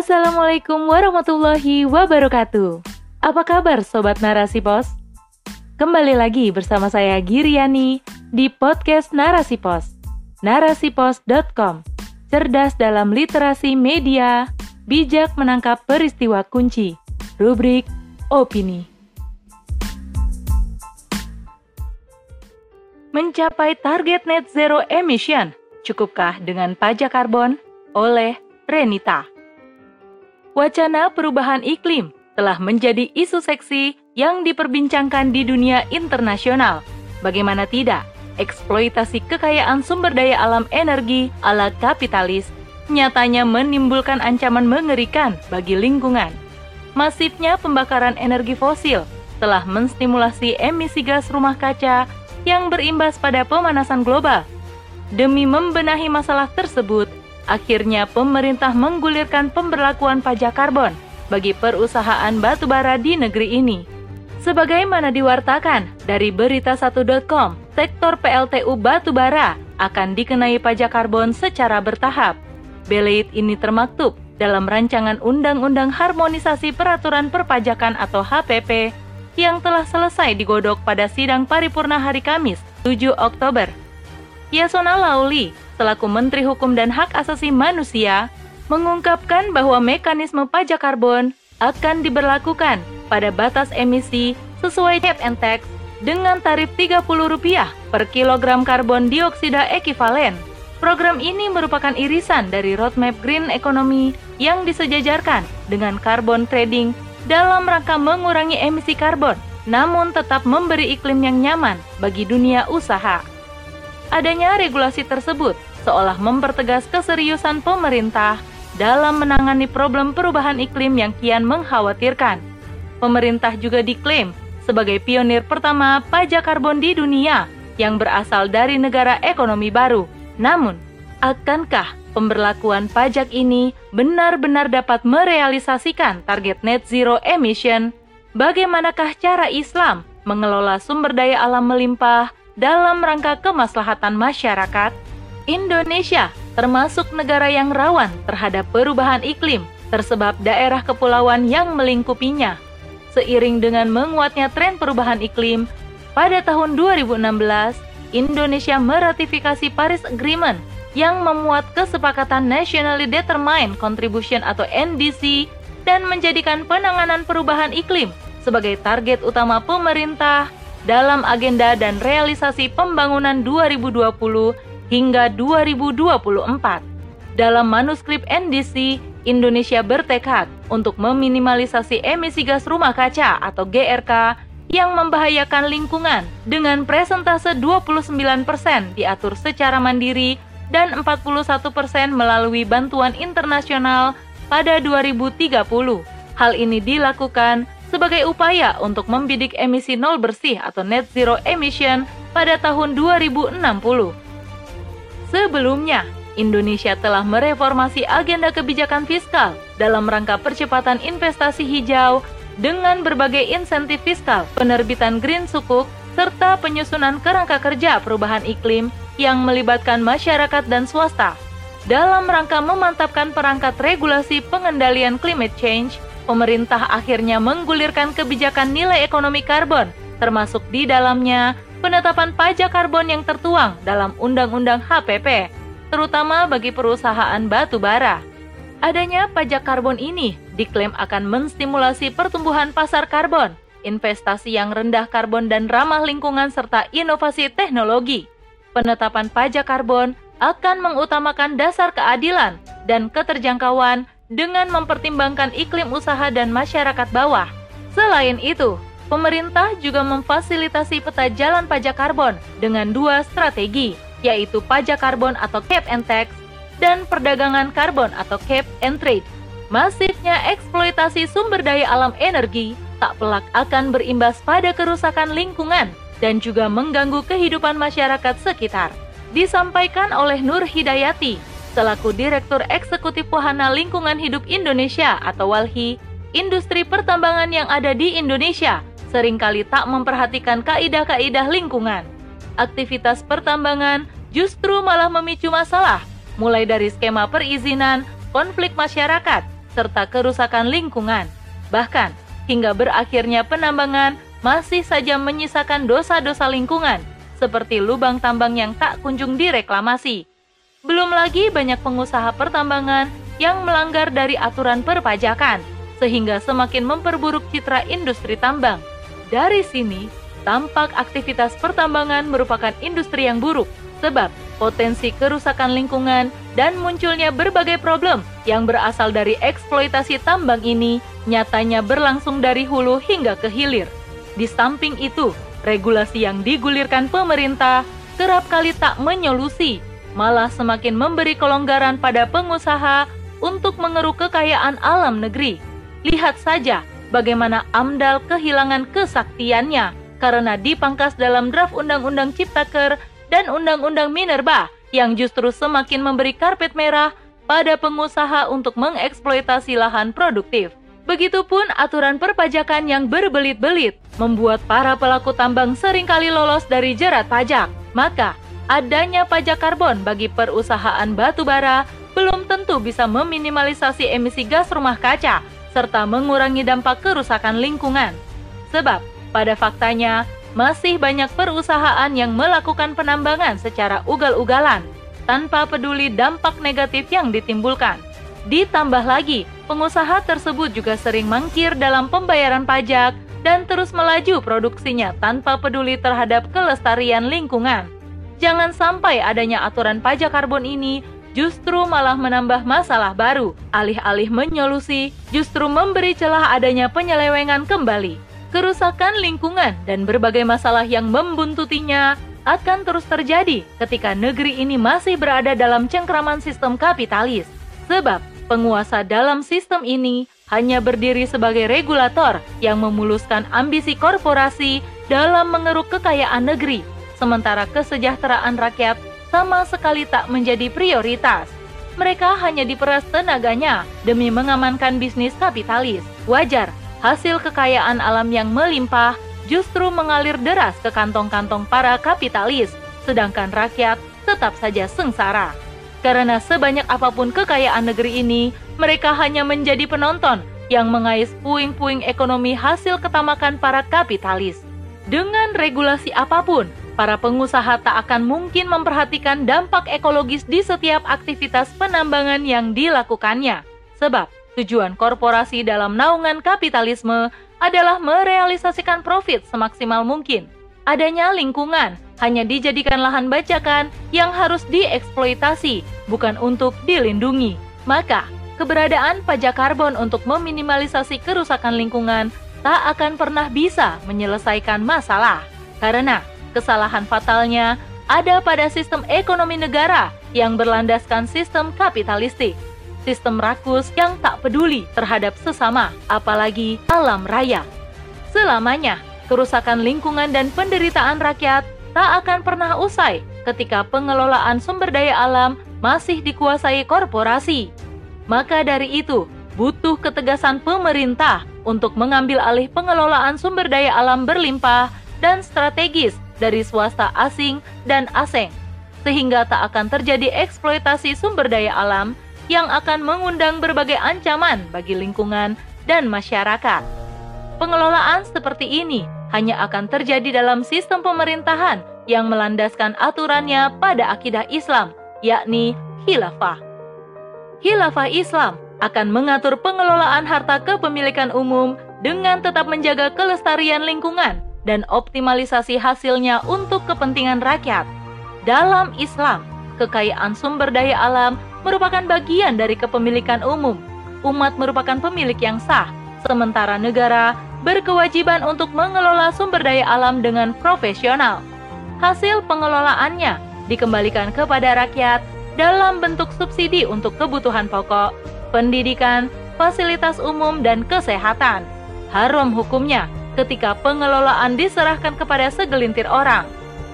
Assalamualaikum warahmatullahi wabarakatuh. Apa kabar Sobat Narasi Pos? Kembali lagi bersama saya Giriani di podcast Narasi Pos. Narasipos.com Cerdas dalam literasi media, bijak menangkap peristiwa kunci. Rubrik Opini. Mencapai target net zero emission, cukupkah dengan pajak karbon? Oleh Renita. Wacana perubahan iklim telah menjadi isu seksi yang diperbincangkan di dunia internasional. Bagaimana tidak, eksploitasi kekayaan sumber daya alam energi ala kapitalis nyatanya menimbulkan ancaman mengerikan bagi lingkungan. Masifnya pembakaran energi fosil telah menstimulasi emisi gas rumah kaca yang berimbas pada pemanasan global. Demi membenahi masalah tersebut, akhirnya pemerintah menggulirkan pemberlakuan pajak karbon bagi perusahaan batubara di negeri ini. Sebagaimana diwartakan dari berita1.com, sektor PLTU batubara akan dikenai pajak karbon secara bertahap. Beleit ini termaktub dalam rancangan Undang-Undang Harmonisasi Peraturan Perpajakan atau HPP yang telah selesai digodok pada sidang paripurna hari Kamis, 7 Oktober. Yasona Lauli, selaku Menteri Hukum dan Hak Asasi Manusia, mengungkapkan bahwa mekanisme pajak karbon akan diberlakukan pada batas emisi sesuai cap and tax dengan tarif Rp30 per kilogram karbon dioksida ekivalen. Program ini merupakan irisan dari roadmap green economy yang disejajarkan dengan carbon trading dalam rangka mengurangi emisi karbon, namun tetap memberi iklim yang nyaman bagi dunia usaha. Adanya regulasi tersebut seolah mempertegas keseriusan pemerintah dalam menangani problem perubahan iklim yang kian mengkhawatirkan. Pemerintah juga diklaim sebagai pionir pertama pajak karbon di dunia yang berasal dari negara ekonomi baru. Namun, akankah pemberlakuan pajak ini benar-benar dapat merealisasikan target net zero emission, bagaimanakah cara Islam mengelola sumber daya alam melimpah dalam rangka kemaslahatan masyarakat? Indonesia termasuk negara yang rawan terhadap perubahan iklim tersebab daerah kepulauan yang melingkupinya. Seiring dengan menguatnya tren perubahan iklim, pada tahun 2016, Indonesia meratifikasi Paris Agreement yang memuat kesepakatan Nationally Determined Contribution atau NDC dan menjadikan penanganan perubahan iklim sebagai target utama pemerintah dalam agenda dan realisasi pembangunan 2020 hingga 2024. Dalam manuskrip NDC, Indonesia bertekad untuk meminimalisasi emisi gas rumah kaca atau GRK yang membahayakan lingkungan dengan presentase 29% diatur secara mandiri dan 41% melalui bantuan internasional pada 2030. Hal ini dilakukan sebagai upaya untuk membidik emisi nol bersih atau net zero emission pada tahun 2060. Sebelumnya, Indonesia telah mereformasi agenda kebijakan fiskal dalam rangka percepatan investasi hijau dengan berbagai insentif fiskal, penerbitan Green Sukuk, serta penyusunan kerangka kerja perubahan iklim yang melibatkan masyarakat dan swasta. Dalam rangka memantapkan perangkat regulasi pengendalian climate change, pemerintah akhirnya menggulirkan kebijakan nilai ekonomi karbon, termasuk di dalamnya penetapan pajak karbon yang tertuang dalam Undang-Undang HPP, terutama bagi perusahaan batu bara. Adanya pajak karbon ini diklaim akan menstimulasi pertumbuhan pasar karbon, investasi yang rendah karbon dan ramah lingkungan serta inovasi teknologi penetapan pajak karbon akan mengutamakan dasar keadilan dan keterjangkauan dengan mempertimbangkan iklim usaha dan masyarakat bawah. Selain itu, pemerintah juga memfasilitasi peta jalan pajak karbon dengan dua strategi, yaitu pajak karbon atau cap and tax dan perdagangan karbon atau cap and trade. Masifnya eksploitasi sumber daya alam energi tak pelak akan berimbas pada kerusakan lingkungan dan juga mengganggu kehidupan masyarakat sekitar. Disampaikan oleh Nur Hidayati, selaku Direktur Eksekutif Wahana Lingkungan Hidup Indonesia atau WALHI, industri pertambangan yang ada di Indonesia sering kali tak memperhatikan kaidah-kaidah lingkungan. Aktivitas pertambangan justru malah memicu masalah, mulai dari skema perizinan, konflik masyarakat, serta kerusakan lingkungan. Bahkan, hingga berakhirnya penambangan masih saja menyisakan dosa-dosa lingkungan, seperti lubang tambang yang tak kunjung direklamasi. Belum lagi banyak pengusaha pertambangan yang melanggar dari aturan perpajakan, sehingga semakin memperburuk citra industri tambang. Dari sini, tampak aktivitas pertambangan merupakan industri yang buruk, sebab potensi kerusakan lingkungan dan munculnya berbagai problem yang berasal dari eksploitasi tambang ini nyatanya berlangsung dari hulu hingga ke hilir. Di samping itu, regulasi yang digulirkan pemerintah kerap kali tak menyolusi, malah semakin memberi kelonggaran pada pengusaha untuk mengeruk kekayaan alam negeri. Lihat saja bagaimana AMDAL kehilangan kesaktiannya karena dipangkas dalam draft Undang-Undang Ciptaker dan Undang-Undang Minerba yang justru semakin memberi karpet merah pada pengusaha untuk mengeksploitasi lahan produktif. Begitupun aturan perpajakan yang berbelit-belit membuat para pelaku tambang sering kali lolos dari jerat pajak. Maka, adanya pajak karbon bagi perusahaan batu bara belum tentu bisa meminimalisasi emisi gas rumah kaca serta mengurangi dampak kerusakan lingkungan. Sebab, pada faktanya, masih banyak perusahaan yang melakukan penambangan secara ugal-ugalan tanpa peduli dampak negatif yang ditimbulkan. Ditambah lagi, pengusaha tersebut juga sering mangkir dalam pembayaran pajak dan terus melaju produksinya tanpa peduli terhadap kelestarian lingkungan. Jangan sampai adanya aturan pajak karbon ini justru malah menambah masalah baru, alih-alih menyolusi, justru memberi celah adanya penyelewengan kembali. Kerusakan lingkungan dan berbagai masalah yang membuntutinya akan terus terjadi ketika negeri ini masih berada dalam cengkraman sistem kapitalis. Sebab penguasa dalam sistem ini hanya berdiri sebagai regulator yang memuluskan ambisi korporasi dalam mengeruk kekayaan negeri, sementara kesejahteraan rakyat sama sekali tak menjadi prioritas. Mereka hanya diperas tenaganya demi mengamankan bisnis kapitalis. Wajar, hasil kekayaan alam yang melimpah justru mengalir deras ke kantong-kantong para kapitalis, sedangkan rakyat tetap saja sengsara. Karena sebanyak apa pun kekayaan negeri ini, mereka hanya menjadi penonton yang mengais puing-puing ekonomi hasil ketamakan para kapitalis. Dengan regulasi apa pun, para pengusaha tak akan mungkin memperhatikan dampak ekologis di setiap aktivitas penambangan yang dilakukannya. Sebab, tujuan korporasi dalam naungan kapitalisme adalah merealisasikan profit semaksimal mungkin. Adanya lingkungan hanya dijadikan lahan bacakan yang harus dieksploitasi, bukan untuk dilindungi. Maka, keberadaan pajak karbon untuk meminimalisasi kerusakan lingkungan tak akan pernah bisa menyelesaikan masalah. Karena kesalahan fatalnya ada pada sistem ekonomi negara yang berlandaskan sistem kapitalistik. Sistem rakus yang tak peduli terhadap sesama, apalagi alam raya. Selamanya, kerusakan lingkungan dan penderitaan rakyat tak akan pernah usai ketika pengelolaan sumber daya alam masih dikuasai korporasi. Maka dari itu, butuh ketegasan pemerintah untuk mengambil alih pengelolaan sumber daya alam berlimpah dan strategis dari swasta asing dan asing, sehingga tak akan terjadi eksploitasi sumber daya alam yang akan mengundang berbagai ancaman bagi lingkungan dan masyarakat. Pengelolaan seperti ini hanya akan terjadi dalam sistem pemerintahan yang melandaskan aturannya pada akidah Islam, yakni khilafah. Khilafah Islam akan mengatur pengelolaan harta kepemilikan umum dengan tetap menjaga kelestarian lingkungan dan optimalisasi hasilnya untuk kepentingan rakyat. Dalam Islam, kekayaan sumber daya alam merupakan bagian dari kepemilikan umum. Umat merupakan pemilik yang sah, sementara negara berkewajiban untuk mengelola sumber daya alam dengan profesional. Hasil pengelolaannya dikembalikan kepada rakyat dalam bentuk subsidi untuk kebutuhan pokok, pendidikan, fasilitas umum, dan kesehatan. Haram hukumnya ketika pengelolaan diserahkan kepada segelintir orang.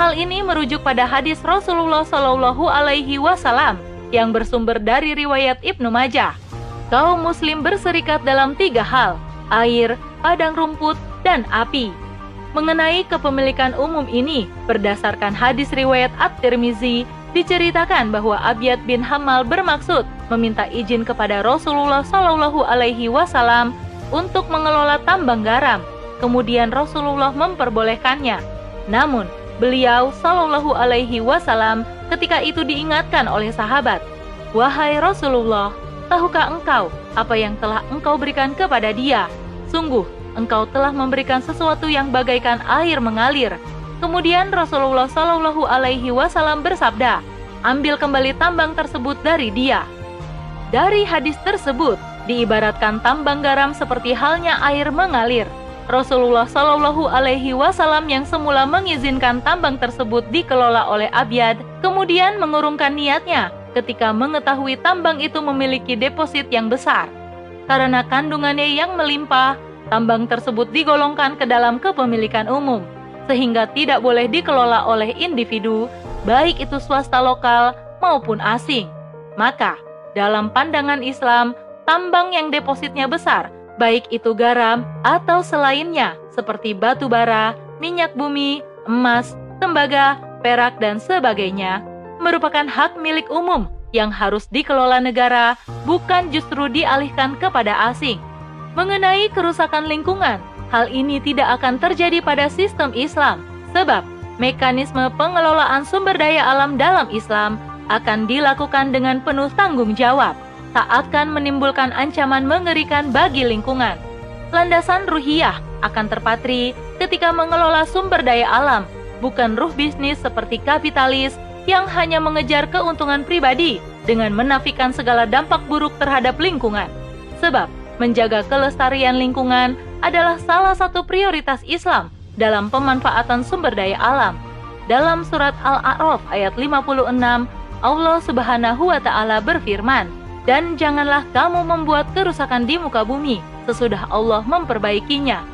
Hal ini merujuk pada hadis Rasulullah Shallallahu Alaihi Wasallam yang bersumber dari riwayat Ibnu Majah. Kaum Muslim berserikat dalam tiga hal: air, padang rumput, dan api. Mengenai kepemilikan umum ini, berdasarkan hadis riwayat At-Tirmizi diceritakan bahwa Abiyad bin Hamal bermaksud meminta izin kepada Rasulullah Shallallahu Alaihi Wasallam untuk mengelola tambang garam. Kemudian Rasulullah memperbolehkannya. Namun beliau Shallallahu Alaihi Wasallam ketika itu diingatkan oleh sahabat, wahai Rasulullah, tahukah engkau apa yang telah engkau berikan kepada dia? Sungguh engkau telah memberikan sesuatu yang bagaikan air mengalir Kemudian Rasulullah Shallallahu Alaihi Wasallam bersabda, ambil kembali tambang tersebut dari dia. Dari hadis tersebut diibaratkan tambang garam seperti halnya air mengalir. Rasulullah Shallallahu Alaihi Wasallam yang semula mengizinkan tambang tersebut dikelola oleh Abyad, kemudian mengurungkan niatnya ketika mengetahui tambang itu memiliki deposit yang besar. Karena kandungannya yang melimpah, tambang tersebut digolongkan ke dalam kepemilikan umum sehingga tidak boleh dikelola oleh individu, baik itu swasta lokal maupun asing. Maka, dalam pandangan Islam, tambang yang depositnya besar, baik itu garam atau selainnya, seperti batu bara, minyak bumi, emas, tembaga, perak, dan sebagainya, merupakan hak milik umum yang harus dikelola negara, bukan justru dialihkan kepada asing. Mengenai kerusakan lingkungan, Hal ini tidak akan terjadi pada sistem Islam, sebab mekanisme pengelolaan sumber daya alam dalam Islam akan dilakukan dengan penuh tanggung jawab, tak akan menimbulkan ancaman mengerikan bagi lingkungan. Landasan ruhiyah akan terpatri ketika mengelola sumber daya alam, bukan ruh bisnis seperti kapitalis yang hanya mengejar keuntungan pribadi dengan menafikan segala dampak buruk terhadap lingkungan. Sebab menjaga kelestarian lingkungan adalah salah satu prioritas Islam dalam pemanfaatan sumber daya alam. Dalam surat Al-A'raf ayat 56, Allah Subhanahu wa taala berfirman, "Dan janganlah kamu membuat kerusakan di muka bumi sesudah Allah memperbaikinya."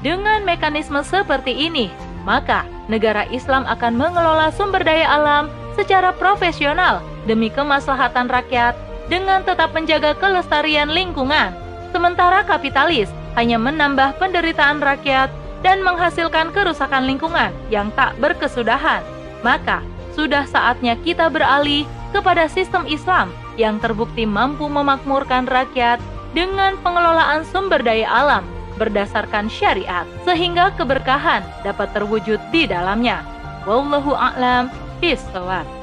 Dengan mekanisme seperti ini, maka negara Islam akan mengelola sumber daya alam secara profesional demi kemaslahatan rakyat dengan tetap menjaga kelestarian lingkungan. Sementara kapitalis hanya menambah penderitaan rakyat dan menghasilkan kerusakan lingkungan yang tak berkesudahan. Maka, sudah saatnya kita beralih kepada sistem Islam yang terbukti mampu memakmurkan rakyat dengan pengelolaan sumber daya alam berdasarkan syariat sehingga keberkahan dapat terwujud di dalamnya. Wallahu a'lam bishawab.